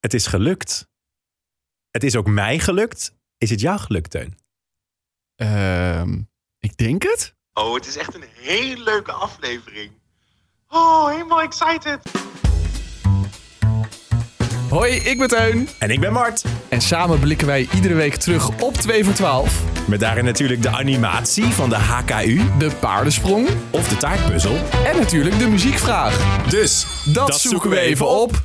Het is gelukt. Het is ook mij gelukt. Is het jou gelukt, Teun? Ehm, ik denk het. Oh, het is echt een hele leuke aflevering. Oh, helemaal excited. Hoi, ik ben Teun. En ik ben Mart. En samen blikken wij iedere week terug op 2 voor 12. Met daarin natuurlijk de animatie van de HKU De paardensprong. of de taartpuzzel. En natuurlijk de muziekvraag. Dus Dat, zoeken we even op.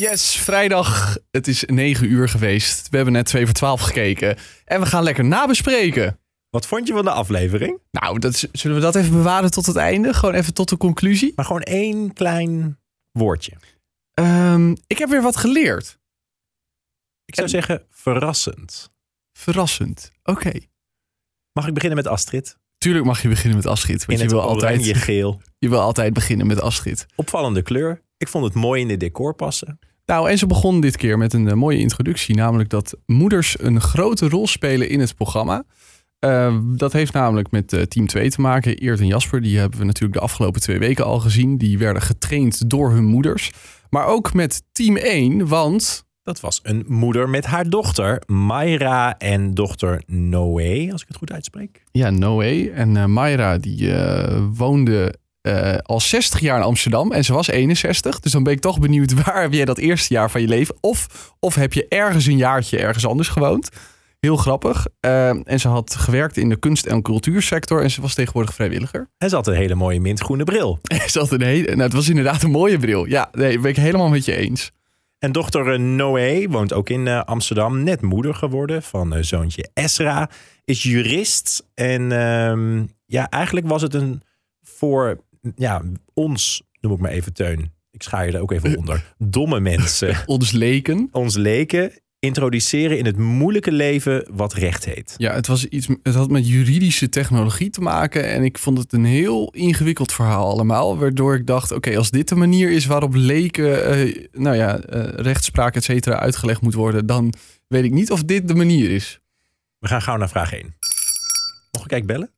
Yes, vrijdag. Het is 9 uur geweest. We hebben net 2 voor 12 gekeken. En we gaan lekker nabespreken. Wat vond je van de aflevering? Nou, dat, is- zullen we dat even bewaren tot het einde? Gewoon even tot de conclusie. Maar gewoon één klein woordje. Ehm, ik heb weer wat geleerd. Ik zou zeggen verrassend. Verrassend. Oké. Mag ik beginnen met Astrid? Tuurlijk mag je beginnen met Astrid. Want In je het wil, altijd, oranje-geel. je wil altijd beginnen met Astrid. Opvallende kleur. Ik vond het mooi in dit decor passen. Nou, en ze begon dit keer met een eh, mooie introductie. Namelijk dat moeders een grote rol spelen in het programma. Eh, dat heeft namelijk met eh, team 2 te maken. Eert en Jasper, die hebben we natuurlijk de afgelopen twee weken al gezien. Die werden getraind door hun moeders. Maar ook met team 1, want Dat was een moeder met haar dochter, Mayra en dochter Noé, als ik het goed uitspreek. ja, Noé en Mayra die woonde eh, al 60 jaar in Amsterdam. En ze was 61. Dus dan ben ik toch benieuwd, waar heb jij dat eerste jaar van je leven? Of, of heb je ergens een jaartje ergens anders gewoond? Heel grappig. Eh, en ze had gewerkt in de kunst- en cultuursector. En ze was tegenwoordig vrijwilliger. En ze had een hele mooie mintgroene bril. ze had een hele, nou, het was inderdaad een mooie bril. Ja, nee, ben ik helemaal met je eens. En dochter eh, Noé woont ook in Amsterdam, net moeder geworden van zoontje Esra, is jurist. En ehm, ja, eigenlijk was het een voor ja, ons, noem ik maar even Teun, ik schaar je er ook even onder, domme mensen, Ons leken. ons leken, introduceren in het moeilijke leven wat recht heet. Ja, het, was iets, het had met juridische technologie te maken. En ik vond het een heel ingewikkeld verhaal allemaal. Waardoor ik dacht, oké, als dit de manier is waarop leken, eh, nou ja, eh, rechtspraak, et cetera, uitgelegd moet worden. Dan weet ik niet of dit de manier is. We gaan gauw naar vraag 1. Mocht ik eigenlijk bellen?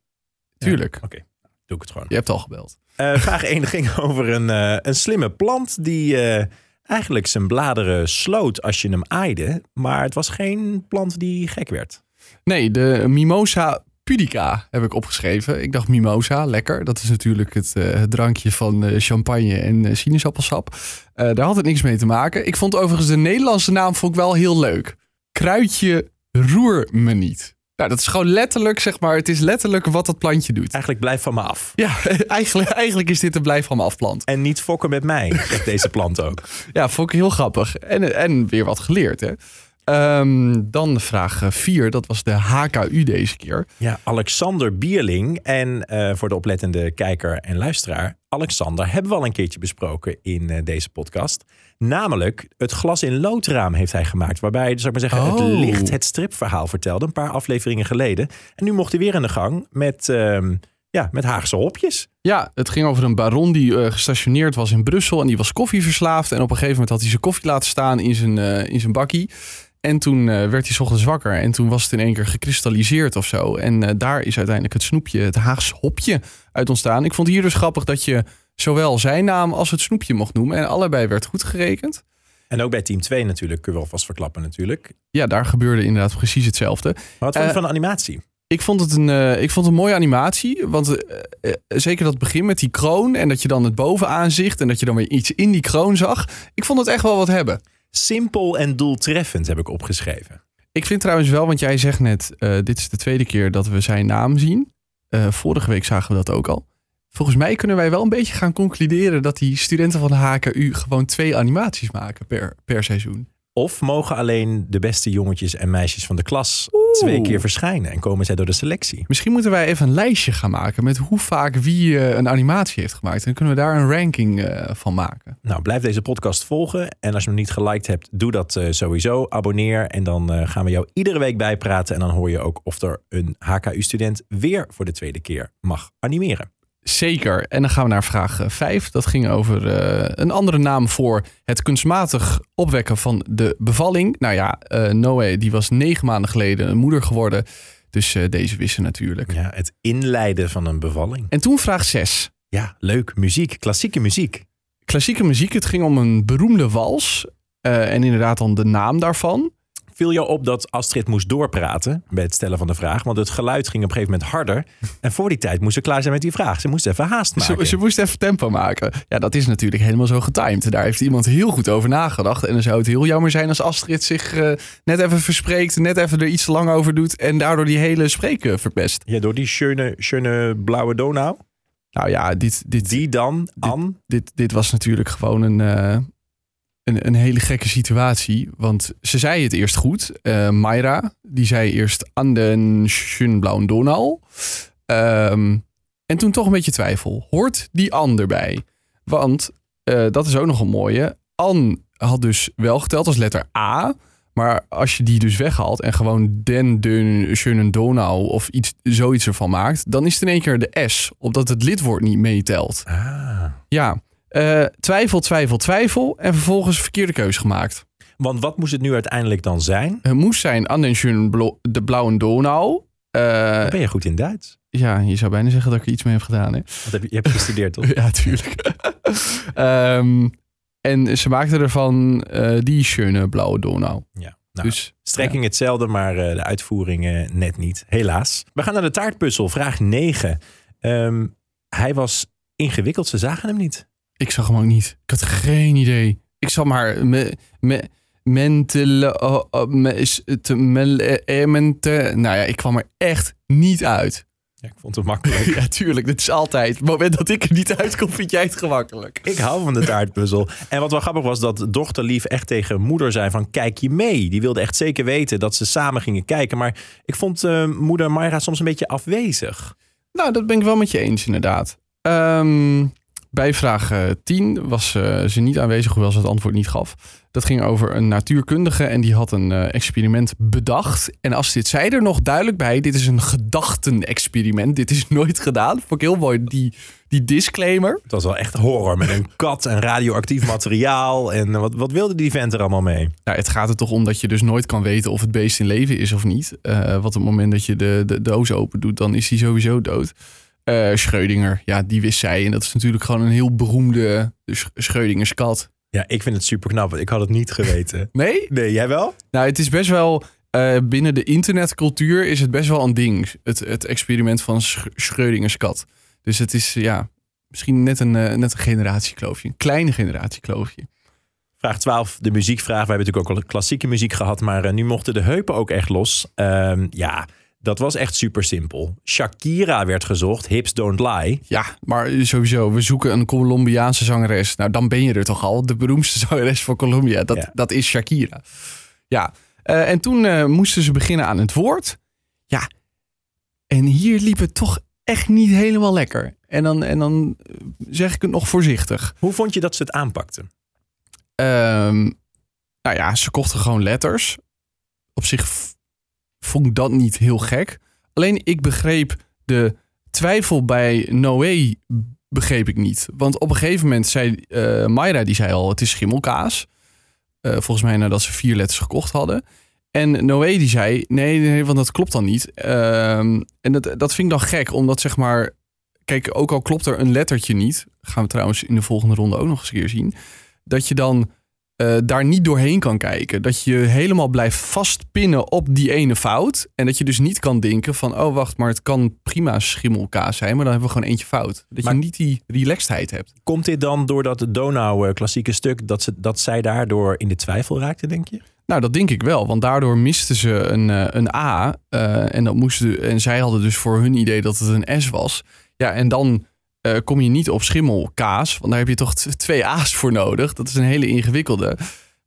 Tuurlijk. Oké, doe ik het gewoon. Je hebt al gebeld. Eh, vraag 1 ging over een, eh, een slimme plant die eh, eigenlijk zijn bladeren sloot als je hem aaide. Maar het was geen plant die gek werd. Nee, de Mimosa pudica heb ik opgeschreven. Ik dacht Mimosa, lekker. Dat is natuurlijk het, eh, het drankje van eh, champagne en eh, sinaasappelsap. Eh, daar had het niks mee te maken. Ik vond overigens de Nederlandse naam vond ik wel heel leuk. Kruidje roer me niet. Nou, dat is gewoon letterlijk, zeg maar, het is letterlijk wat dat plantje doet. Eigenlijk blijf van me af. Ja, eigenlijk, eigenlijk is dit een blijf van me afplant. En niet fokken met mij, zegt deze plant ook. Ja, ik heel grappig. En, en weer wat geleerd, hè. Ehm, dan vraag 4, dat was de HKU deze keer. Ja, Alexander Bierling. En eh, voor de oplettende kijker en luisteraar, Alexander hebben we al een keertje besproken in eh, deze podcast. Namelijk het glas in loodraam heeft hij gemaakt. Waarbij, zou ik maar zeggen, het Oh. licht het stripverhaal vertelde. Een paar afleveringen geleden. En nu mocht hij weer aan de gang met, ehm, ja, met Haagse hopjes. Ja, het ging over een baron die eh, gestationeerd was in Brussel en die was koffieverslaafd. En op een gegeven moment had hij zijn koffie laten staan in zijn, eh, in zijn bakkie. En toen eh, werd hij ochtends wakker en toen was het in één keer gekristalliseerd of zo. En daar is uiteindelijk het snoepje, het Haags hopje uit ontstaan. Ik vond hier dus grappig dat je zowel zijn naam als het snoepje mocht noemen. En allebei werd goed gerekend. En ook bij team 2 natuurlijk, kun je wel vast verklappen natuurlijk. Ja, daar gebeurde inderdaad precies hetzelfde. Maar wat vond je Eh, van de animatie? Ik vond het een, eh, ik vond het een mooie animatie. Want eh, zeker dat begin met die kroon. En dat je dan het bovenaanzicht. En dat je dan weer iets in die kroon zag. Ik vond het echt wel wat hebben. Simpel en doeltreffend heb ik opgeschreven. Ik vind trouwens wel, want jij zegt net. dit is de tweede keer dat we zijn naam zien. Vorige week zagen we dat ook al. Volgens mij kunnen wij wel een beetje gaan concluderen. dat die studenten van de HKU gewoon twee animaties maken per, per seizoen. Of mogen alleen de beste jongetjes en meisjes van de klas twee keer verschijnen en komen zij door de selectie? Misschien moeten wij even een lijstje gaan maken. met hoe vaak wie eh, een animatie heeft gemaakt. En dan kunnen we daar een ranking eh, van maken. Nou, blijf deze podcast volgen. En als je hem nog niet geliked hebt, doe dat eh, sowieso. Abonneer en dan gaan we jou iedere week bijpraten. En dan hoor je ook of er een HKU-student weer voor de tweede keer mag animeren. Zeker. En dan gaan we naar vraag 5. Dat ging over eh, een andere naam voor het kunstmatig opwekken van de bevalling. Nou ja, eh Noé die was negen maanden geleden een moeder geworden. Dus eh, deze wisten natuurlijk. Ja, het inleiden van een bevalling. En toen vraag 6. Ja, leuk. Muziek, klassieke muziek. Klassieke muziek. Het ging om een beroemde wals. Eh, en inderdaad dan de naam daarvan. Viel jou op dat Astrid moest doorpraten bij het stellen van de vraag? Want het geluid ging op een gegeven moment harder. En voor die tijd moest ze klaar zijn met die vraag. Ze moest even haast maken. Ze, ze moest even tempo maken. Ja, dat is natuurlijk helemaal zo getimed. Daar heeft iemand heel goed over nagedacht. En dan zou het heel jammer zijn als Astrid zich eh, net even verspreekt, net even er iets te lang over doet en daardoor die hele spreken verpest. Ja, door die schöne, schöne blauwe Donau. Nou ja, dit, dit, Die dan, An. dit, dit was natuurlijk gewoon een, eh, een, een hele gekke situatie. Want ze zei het eerst goed. Eh Mayra, die zei eerst aan de Schönblauwen Donau. Ehm, en toen toch een beetje twijfel. Hoort die An erbij? Want eh, dat is ook nog een mooie. An had dus wel geteld als letter A. Maar als je die dus weghaalt en gewoon den, den, schönen Donau of iets, zoiets ervan maakt, dan is het in één keer de S, omdat het lidwoord niet meetelt. Ah. Ja, eh, twijfel, twijfel, twijfel en vervolgens verkeerde keus gemaakt. Want wat moest het nu uiteindelijk dan zijn? Het moest zijn an den schönen Blo- de blauwe Donau. Eh, ben je goed in Duits. ja, je zou bijna zeggen dat ik er iets mee heb gedaan. Hè? Want heb je, je hebt gestudeerd, toch? Ja, tuurlijk. Ehm, en ze maakte ervan eh, die schöne blauwe Donau. Ja. Nou, dus Strekking hetzelfde, maar de uitvoering net niet. Helaas. We gaan naar de taartpuzzel. Vraag 9. Ehm, hij was ingewikkeld. Ze zagen hem niet. Ik zag hem ook niet. Ik had geen idee. Ik zat maar me, me, mentele, oh, oh, me, mel- eh, mente. Nou ja, ik kwam er echt niet uit. Ja, ik vond het makkelijk. Ja, tuurlijk. Dit is altijd. Op het moment dat ik er niet uitkom, vind jij het gemakkelijk. Ik hou van de taartpuzzel. En wat wel grappig was, dat dochter Lief echt tegen moeder zei van kijk je mee. Die wilde echt zeker weten dat ze samen gingen kijken. Maar ik vond eh, moeder Mayra soms een beetje afwezig. Nou, dat ben ik wel met je eens, inderdaad. Ehm, bij vraag eh, 10 was eh, ze niet aanwezig, hoewel ze het antwoord niet gaf. Dat ging over een natuurkundige en die had een eh, experiment bedacht. En als dit zei er nog duidelijk bij, dit is een gedachtenexperiment. Dit is nooit gedaan. Vond ik heel mooi, die, die disclaimer. Het was wel echt horror met een kat en radioactief materiaal. En wat, wat wilde die vent er allemaal mee? Nou, het gaat er toch om dat je dus nooit kan weten of het beest in leven is of niet. Eh, want op het moment dat je de, de doos open doet, dan is hij sowieso dood. Schreudinger, ja, die wist zij. En dat is natuurlijk gewoon een heel beroemde Sch- Schreudingers kat. Ja, ik vind het super knap. Ik had het niet geweten. Nee? Nee, jij wel? Nou, het is best wel... eh, binnen de internetcultuur is het best wel een ding. Het, het experiment van Sch- Schreudingers kat. Dus het is, ja, misschien net een, eh, net een generatiekloofje. Een kleine generatiekloofje. Vraag 12, de muziekvraag. We hebben natuurlijk ook al klassieke muziek gehad, maar nu mochten de heupen ook echt los. Ehm, ja, dat was echt super simpel. Shakira werd gezocht, Hips Don't Lie. Ja, maar sowieso, we zoeken een Colombiaanse zangeres. Nou, dan ben je er toch al. De beroemdste zangeres van Colombia. Dat, Ja. dat is Shakira. Ja, eh, en toen eh, moesten ze beginnen aan het woord. Ja, en hier liep het toch echt niet helemaal lekker. En dan, en dan eh, zeg ik het nog voorzichtig. Hoe vond je dat ze het aanpakten? Ehm, nou ja, ze kochten gewoon letters. Op zich vond ik dat niet heel gek. Alleen ik begreep de twijfel bij Noé begreep ik niet. Want op een gegeven moment zei eh Mayra, die zei al, het is schimmelkaas. Eh, volgens mij nadat ze vier letters gekocht hadden. En Noé die zei, nee, nee, want dat klopt dan niet. Ehm, en dat, dat vind ik dan gek, omdat zeg maar... Kijk, ook al klopt er een lettertje niet... gaan we trouwens in de volgende ronde ook nog eens een zien... dat je dan eh, daar niet doorheen kan kijken. Dat je helemaal blijft vastpinnen op die ene fout. En dat je dus niet kan denken van... oh, wacht, maar het kan prima schimmelkaas zijn... maar dan hebben we gewoon eentje fout. Dat Maar- je niet die relaxedheid hebt. Komt dit dan door dat Donau klassieke stuk, dat, ze, dat zij daardoor in de twijfel raakte, denk je? Nou, dat denk ik wel. Want daardoor misten ze een, eh, een A. eh, en, dat moesten, en zij hadden dus voor hun idee dat het een S was. Ja, en dan eh, kom je niet op schimmelkaas. Want daar heb je toch twee A's voor nodig. Dat is een hele ingewikkelde.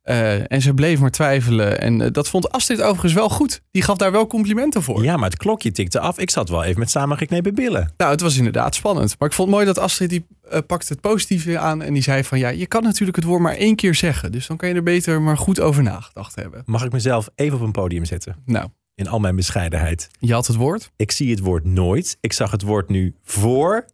Eh, en ze bleef maar twijfelen. En eh, dat vond Astrid overigens wel goed. Die gaf daar wel complimenten voor. Ja, maar het klokje tikte af. Ik zat wel even met samengeknepen billen. Nou, het was inderdaad spannend. Maar ik vond het mooi dat Astrid die pakte het positieve aan. En die zei van ja, je kan natuurlijk het woord maar één keer zeggen. Dus dan kan je er beter maar goed over nagedacht hebben. Mag ik mezelf even op een podium zetten? Nou, In al mijn bescheidenheid. je had het woord. Ik zie het woord nooit. Ik zag het woord nu voor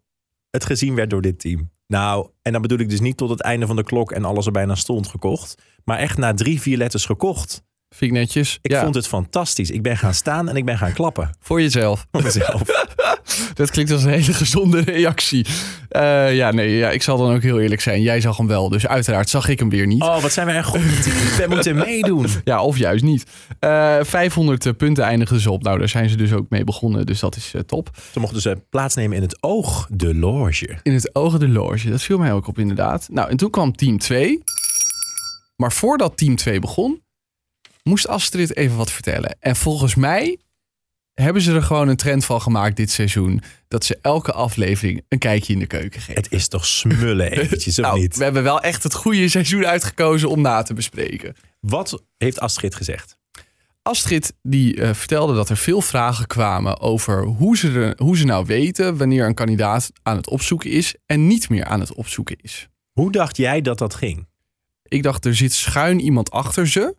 het gezien werd door dit team. Nou, en dan bedoel ik dus niet tot het einde van de klok en alles er bijna stond gekocht. Maar echt na drie, vier letters gekocht. Vind ik netjes. Ik ja, vond het fantastisch. Ik ben gaan staan en ik ben gaan klappen. voor jezelf. Voor mezelf. Dat klinkt als een hele gezonde reactie. Eh, ja, nee, ja, ik zal dan ook heel eerlijk zijn. Jij zag hem wel, dus uiteraard zag ik hem weer niet. Oh, wat zijn wij een goed team. We moeten meedoen. Ja, of juist niet. Eh 500 punten eindigen ze op. Nou, daar zijn ze dus ook mee begonnen, dus dat is eh, top. Ze mochten dus eh, plaatsnemen in het oog de loge. In het ogen de loge, dat viel mij ook op inderdaad. Nou, en toen kwam team 2. Maar voordat team 2 begon, moest Astrid even wat vertellen. En volgens mij hebben ze er gewoon een trend van gemaakt dit seizoen. Dat ze elke aflevering een kijkje in de keuken geven. Het is toch smullen eventjes, of Nou, niet? we hebben wel echt het goede seizoen uitgekozen om na te bespreken. Wat heeft Astrid gezegd? Astrid die eh, vertelde dat er veel vragen kwamen over hoe ze, er, hoe ze nou weten wanneer een kandidaat aan het opzoeken is en niet meer aan het opzoeken is. Hoe dacht jij dat dat ging? Ik dacht, er zit schuin iemand achter ze,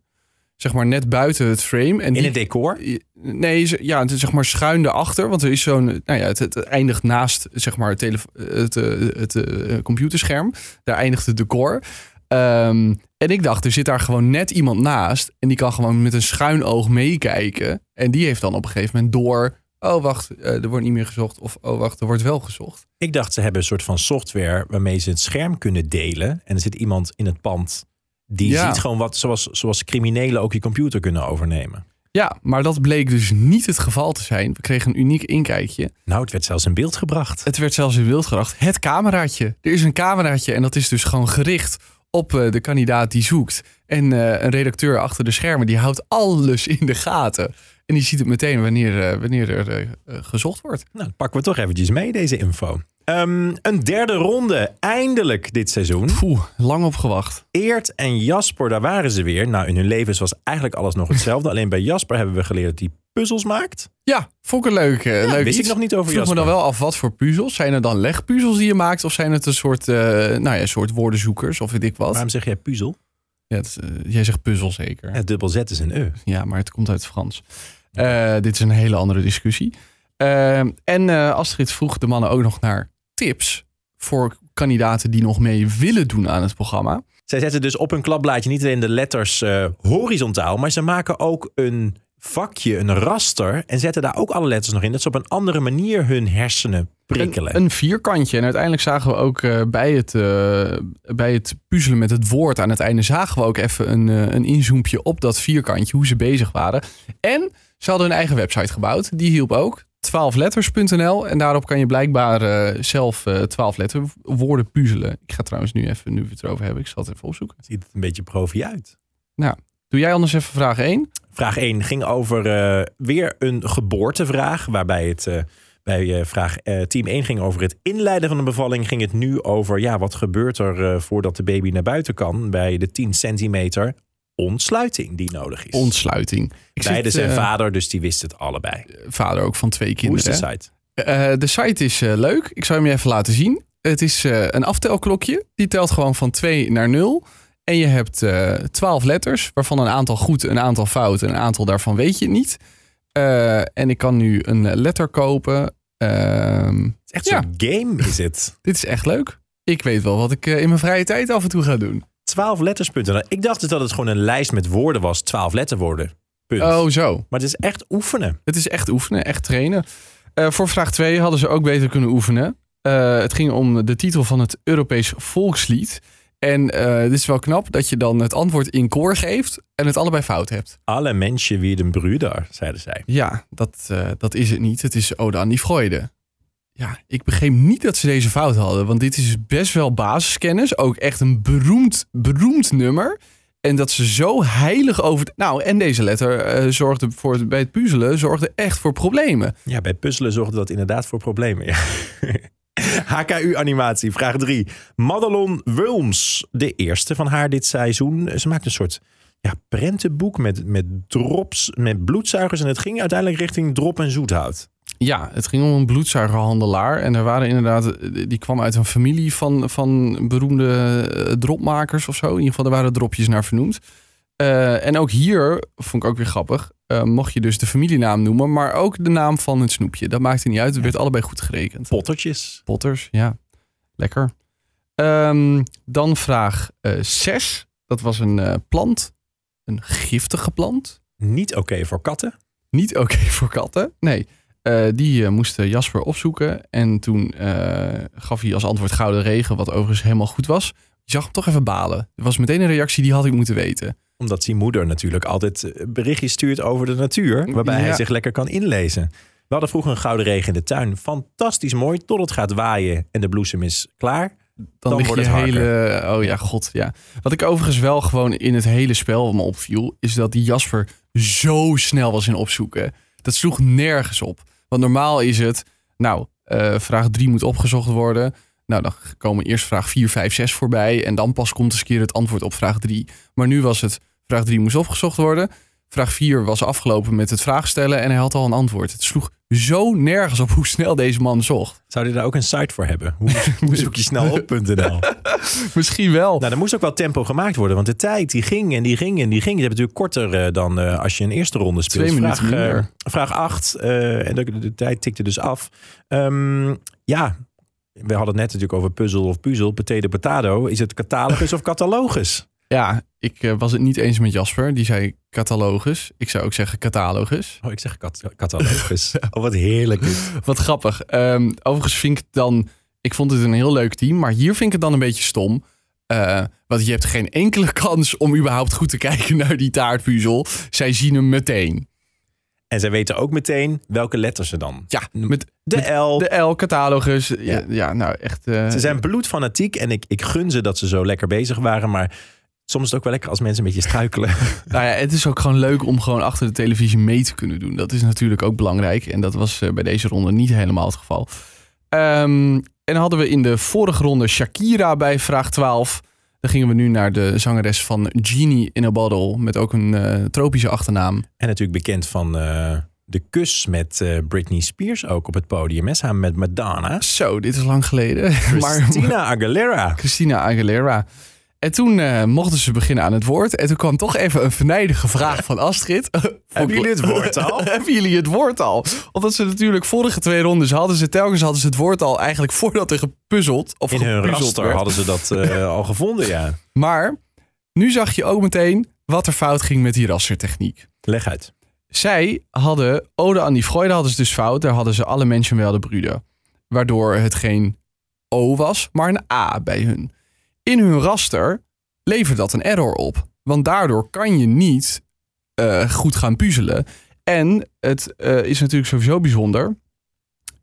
zeg maar net buiten het frame. En In die, het decor? Nee, ja, het is zeg maar schuin erachter, want er is zo'n, nou ja, het, het eindigt naast zeg maar het, het, eh, het, eh, computerscherm. Daar eindigt het decor. Ehm, en ik dacht, er zit daar gewoon net iemand naast en die kan gewoon met een schuin oog meekijken. En die heeft dan op een gegeven moment door, oh wacht, eh, er wordt niet meer gezocht. Of oh wacht, er wordt wel gezocht. Ik dacht, ze hebben een soort van software waarmee ze het scherm kunnen delen. En er zit iemand in het pand die Ja. ziet gewoon wat, zoals, zoals criminelen ook je computer kunnen overnemen. Ja, maar dat bleek dus niet het geval te zijn. We kregen een uniek inkijkje. Nou, het werd zelfs in beeld gebracht. Het werd zelfs in beeld gebracht. Het cameraatje. Er is een cameraatje en dat is dus gewoon gericht op eh, de kandidaat die zoekt. En eh, een redacteur achter de schermen die houdt alles in de gaten. En die ziet het meteen wanneer, eh, wanneer er gezocht wordt. Nou, pakken we toch eventjes mee, deze info. Ehm, een derde ronde, eindelijk dit seizoen. Poeh, lang op gewacht. Eert en Jasper, daar waren ze weer. Nou, in hun levens was eigenlijk alles nog hetzelfde. Alleen bij Jasper hebben we geleerd dat hij puzzels maakt. Ja, vond ik een leuk, eh, leuk wist iets. ik nog niet over Vroeg me dan wel af wat voor puzzels. Zijn er dan legpuzzels die je maakt? Of zijn het een soort, eh, nou ja, soort woordenzoekers of weet ik wat? Waarom zeg jij puzzel? Ja, het eh, jij zegt puzzel zeker. Het dubbel Z is een E. Ja, maar het komt uit het Frans. Dit is een hele andere discussie. Eh, en eh, Astrid vroeg de mannen ook nog naar tips voor kandidaten die nog mee willen doen aan het programma. Zij zetten dus op hun klapblaadje niet alleen de letters eh, horizontaal, maar ze maken ook een vakje, een raster en zetten daar ook alle letters nog in. Dat ze op een andere manier hun hersenen prikkelen. Een, een vierkantje. En uiteindelijk zagen we ook eh, bij, het, bij het puzzelen met het woord aan het einde... zagen we ook even een, een inzoompje op dat vierkantje, hoe ze bezig waren. En ze hadden hun eigen website gebouwd. Die hielp ook. 12letters.nl en daarop kan je blijkbaar eh, zelf eh 12 letterwoorden puzzelen. Ik ga trouwens nu even, nu we het erover hebben, ik zal het even opzoeken. Ziet het een beetje profi uit. Doe jij anders even vraag 1? Vraag 1 ging over eh, weer een geboortevraag. Waarbij het bij vraag team 1 ging over het inleiden van een bevalling. Ging het nu over ja, wat gebeurt er voordat de baby naar buiten kan. Bij de 10 centimeter ontsluiting die nodig is. Ontsluiting. Ik Beide zit, zijn eh, vader, dus die wist het allebei. vader ook van twee Hoe is kinderen. de site? Eh, de site is eh, leuk. Ik zal hem je even laten zien. Het is eh, een aftelklokje. Die telt gewoon van 2 naar 0. En je hebt eh 12 letters, waarvan een aantal goed, een aantal fout en een aantal daarvan weet je niet. Eh, en ik kan nu een letter kopen. Ehm, Het is echt Ja. zo'n game is het. dit is echt leuk. Ik weet wel wat ik eh, in mijn vrije tijd af en toe ga doen. 12 letterspunten. Ik dacht dus dat het gewoon een lijst met woorden was. 12 letterwoorden. Punt. Oh, zo. Maar het is echt oefenen. Het is echt oefenen, echt trainen. Eh, voor vraag 2 hadden ze ook beter kunnen oefenen. Eh, het ging om de titel van het Europees volkslied. En eh dit is wel knap dat je dan het antwoord in koor geeft en het allebei fout hebt. Alle mensen wie de broeder, zeiden zij. Ja, dat, dat is het niet. Het is Ode aan die Freude. Ja, ik begreep niet dat ze deze fout hadden. Want dit is best wel basiskennis. Ook echt een beroemd, beroemd nummer. En dat ze zo heilig over... Nou, en deze letter eh, zorgde voor, bij het puzzelen zorgde echt voor problemen. Ja, bij puzzelen zorgde dat inderdaad voor problemen. HKU-animatie, vraag 3. Madelon Wulms, de eerste van haar dit seizoen. Ze maakt een soort ja, prentenboek met, met drops, met bloedzuigers. En het ging uiteindelijk richting drop en zoethout. Ja, het ging om een bloedzuigerhandelaar. En er waren inderdaad, die kwam uit een familie van, van beroemde eh, dropmakers of zo. In ieder geval, er waren dropjes naar vernoemd. Eh, en ook hier, vond ik ook weer grappig, eh, mocht je dus de familienaam noemen, maar ook de naam van het snoepje. Dat maakte niet uit, het werd allebei goed gerekend. Pottertjes. Potters, ja. Lekker. Ehm, dan vraag 6. dat was een plant. een giftige plant. Niet oké voor katten. Niet oké voor katten. Nee, Eh, die eh, moest Jasper opzoeken. En toen eh, gaf hij als antwoord gouden regen, wat overigens helemaal goed was. Je zag hem toch even balen. Er was meteen een reactie, die had ik moeten weten. Omdat zijn moeder natuurlijk altijd eh, berichtjes stuurt over de natuur. Waarbij Ja. hij zich lekker kan inlezen. We hadden vroeger een gouden regen in de tuin. Fantastisch mooi. Tot het gaat waaien en de bloesem is klaar. Dan, Dan ligt wordt het hele... Oh ja, god, ja. Wat ik overigens wel gewoon in het hele spel me opviel... is dat die Jasper zo snel was in opzoeken. Dat sloeg nergens op. Want normaal is het... Nou, eh, vraag 3 moet opgezocht worden. Nou, dan komen eerst vraag 4, 5, 6 voorbij. En dan pas komt eens een keer het antwoord op vraag 3. Maar nu was het... Vraag 3 moest opgezocht worden. Vraag 4 was afgelopen met het vraag stellen. En hij had al een antwoord. Het sloeg zo nergens op hoe snel deze man zocht. Zou hij daar ook een site voor hebben? Hoe, zoek je snel op.nl? Misschien wel. Nou, er moest ook wel tempo gemaakt worden. Want de tijd die ging en die ging en die ging. Je hebt natuurlijk korter eh, dan eh, als je een eerste ronde speelt. Twee minuten vraag, eh, minder. vraag 8. en de, de tijd tikte dus af. Ehm, ja, we hadden het net natuurlijk over puzzel of puzzel. Potato potato. Is het catalogus of catalogus? Ja, ik eh, was het niet eens met Jasper. Die zei catalogus. Ik zou ook zeggen catalogus. Oh, ik zeg cat catalogus. Oh, wat heerlijk. Wat grappig. Ehm, overigens vind ik het dan... Ik vond het een heel leuk team. Maar hier vind ik het dan een beetje stom. Eh, want je hebt geen enkele kans om überhaupt goed te kijken naar die taartpuzzel. Zij zien hem meteen. En zij weten ook meteen welke letters ze dan. Ja, met De L. de L, catalogus. Ja, Ja. ja nou echt... eh, Ze zijn bloedfanatiek en ik, ik gun ze dat ze zo lekker bezig waren. Maar soms is het ook wel lekker als mensen een beetje struikelen. Nou ja, het is ook gewoon leuk om gewoon achter de televisie mee te kunnen doen. Dat is natuurlijk ook belangrijk. En dat was eh, bij deze ronde niet helemaal het geval. Ehm, en hadden we in de vorige ronde Shakira bij vraag 12. Dan gingen we nu naar de zangeres van Genie in a Bottle. Met ook een eh, tropische achternaam. En natuurlijk bekend van eh, de kus met Britney Spears ook op het podium. Hè, samen met Madonna. Zo, dit is lang geleden. maar Christina Aguilera. Christina Aguilera. En toen eh, mochten ze beginnen aan het woord. En toen kwam toch even een venijnige vraag van Astrid. Hebben jullie het woord al? Hebben jullie het woord al? Omdat ze natuurlijk vorige twee rondes hadden ze telkens hadden ze het woord al eigenlijk voordat er gepuzzeld of In hun raster werd. hadden ze dat eh, al gevonden, ja. Maar nu zag je ook meteen wat er fout ging met die rastertechniek. Leg uit. Zij hadden Ode aan die Freude hadden ze dus fout. Daar hadden ze alle mensen wel de brüder. Waardoor het geen O was, maar een A bij hun. In hun raster levert dat een error op. Want daardoor kan je niet eh, goed gaan puzzelen. En het eh, is natuurlijk sowieso bijzonder.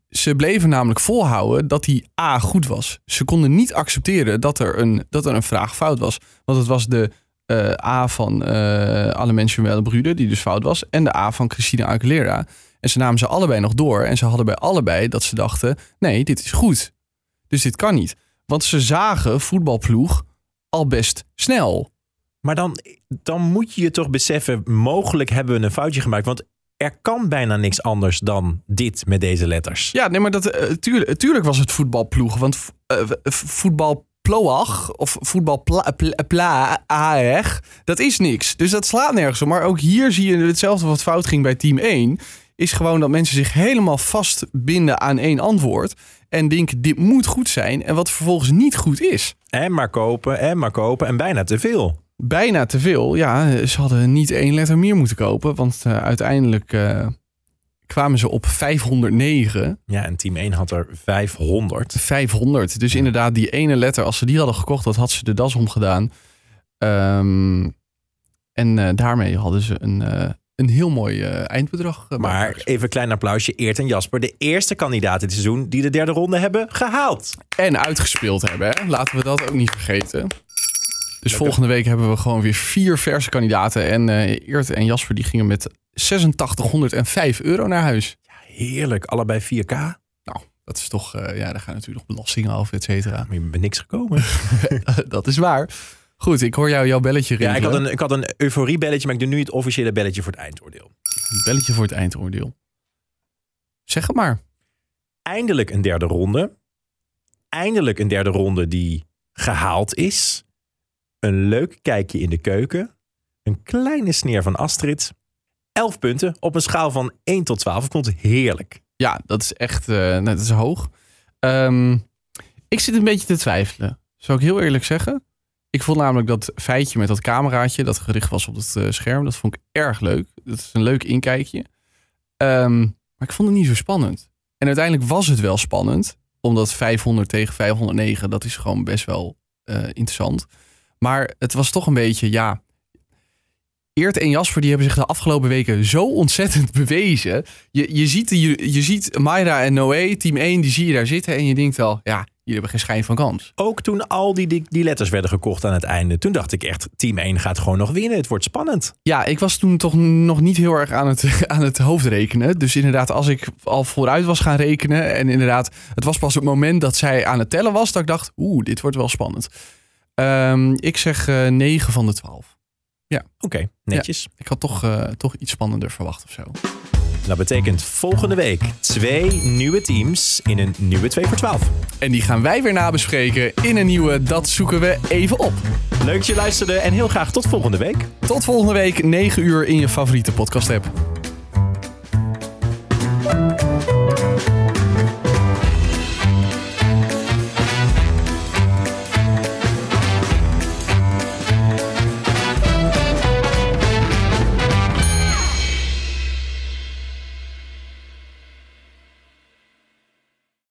Ze bleven namelijk volhouden dat die A goed was. Ze konden niet accepteren dat er een, dat er een vraag fout was. Want het was de eh, A van alle mensen wel de Brüder, die dus fout was. En de A van Christina Aguilera. En ze namen ze allebei nog door. En ze hadden bij allebei dat ze dachten: nee, dit is goed. Dus dit kan niet. Want ze zagen voetbalploeg al best snel. Maar dan, dan moet je je toch beseffen, mogelijk hebben we een foutje gemaakt. Want er kan bijna niks anders dan dit met deze letters. Ja, nee, maar dat, eh, tuurlijk, tuurlijk was het voetbalploeg. Want eh, voetbalploag of voetbalpla, dat is niks. Dus dat slaat nergens op. Maar ook hier zie je hetzelfde wat fout ging bij team 1. Is gewoon dat mensen zich helemaal vastbinden aan één antwoord. En denken, dit moet goed zijn. En wat vervolgens niet goed is. En maar kopen, en maar kopen. En bijna te veel. Bijna te veel. Ja, ze hadden niet één letter meer moeten kopen. Want eh, uiteindelijk eh, kwamen ze op 509. Ja, en team 1 had er 500. 500. Dus inderdaad, die ene letter, als ze die hadden gekocht, dat had ze de das omgedaan. Ehm, en eh, daarmee hadden ze een, een heel mooi eh, eindbedrag. eh, Maar even een klein applausje. Eert en Jasper, de eerste kandidaten dit seizoen die de derde ronde hebben gehaald. En uitgespeeld hebben. Hè? Laten we dat ook niet vergeten. Dus volgende week hebben we gewoon weer vier verse kandidaten. En eh Eert en Jasper die gingen met 8605 euro naar huis. Heerlijk, allebei 4K. Maar Nou, dat is toch... ja, daar gaan natuurlijk nog belastingen af, et cetera. je bent niks gekomen. dat is waar. Goed, ik hoor jou jouw belletje Ja, rinkelen. ik had een, ik had een euforiebelletje, maar ik doe nu het officiële belletje voor het eindoordeel. Een belletje voor het eindoordeel. Zeg het maar. Eindelijk een derde ronde. Eindelijk een derde ronde die gehaald is. Een leuk kijkje in de keuken. Een kleine sneer van Astrid. 11 punten op een schaal van 1 tot 12. Ik vond het heerlijk. Ja, dat is echt nou, dat is hoog. Ehm, ik zit een beetje te twijfelen. Zou ik heel eerlijk zeggen. Ik vond namelijk dat feitje met dat cameraatje dat gericht was op het eh, scherm, dat vond ik erg leuk. Dat is een leuk inkijkje. Ehm, maar ik vond het niet zo spannend. En uiteindelijk was het wel spannend, omdat 500 tegen 509, dat is gewoon best wel eh, interessant. Maar het was toch een beetje, ja. Eert en Jasper die hebben zich de afgelopen weken zo ontzettend bewezen. Je, je, ziet, je, je ziet Mayra en Noé, team 1, die zie je daar zitten. En je denkt wel, ja, jullie hebben geen schijn van kans. Ook toen al die, die, die letters werden gekocht aan het einde. Toen dacht ik echt, team 1 gaat gewoon nog winnen. Het wordt spannend. Ja, ik was toen toch nog niet heel erg aan het, aan het hoofdrekenen. Dus inderdaad, als ik al vooruit was gaan rekenen. En inderdaad, het was pas het moment dat zij aan het tellen was. Dat ik dacht, oeh, dit wordt wel spannend. Ehm, ik zeg eh 9 van de 12. Oké, netjes. Ik had toch, eh, toch iets spannender verwacht of zo. Dat betekent volgende week twee nieuwe teams in een nieuwe 2 voor 12. En die gaan wij weer nabespreken in een nieuwe Dat zoeken we even op. Leuk dat je luisterde en heel graag tot volgende week. Tot volgende week, 9 uur in je favoriete podcast app.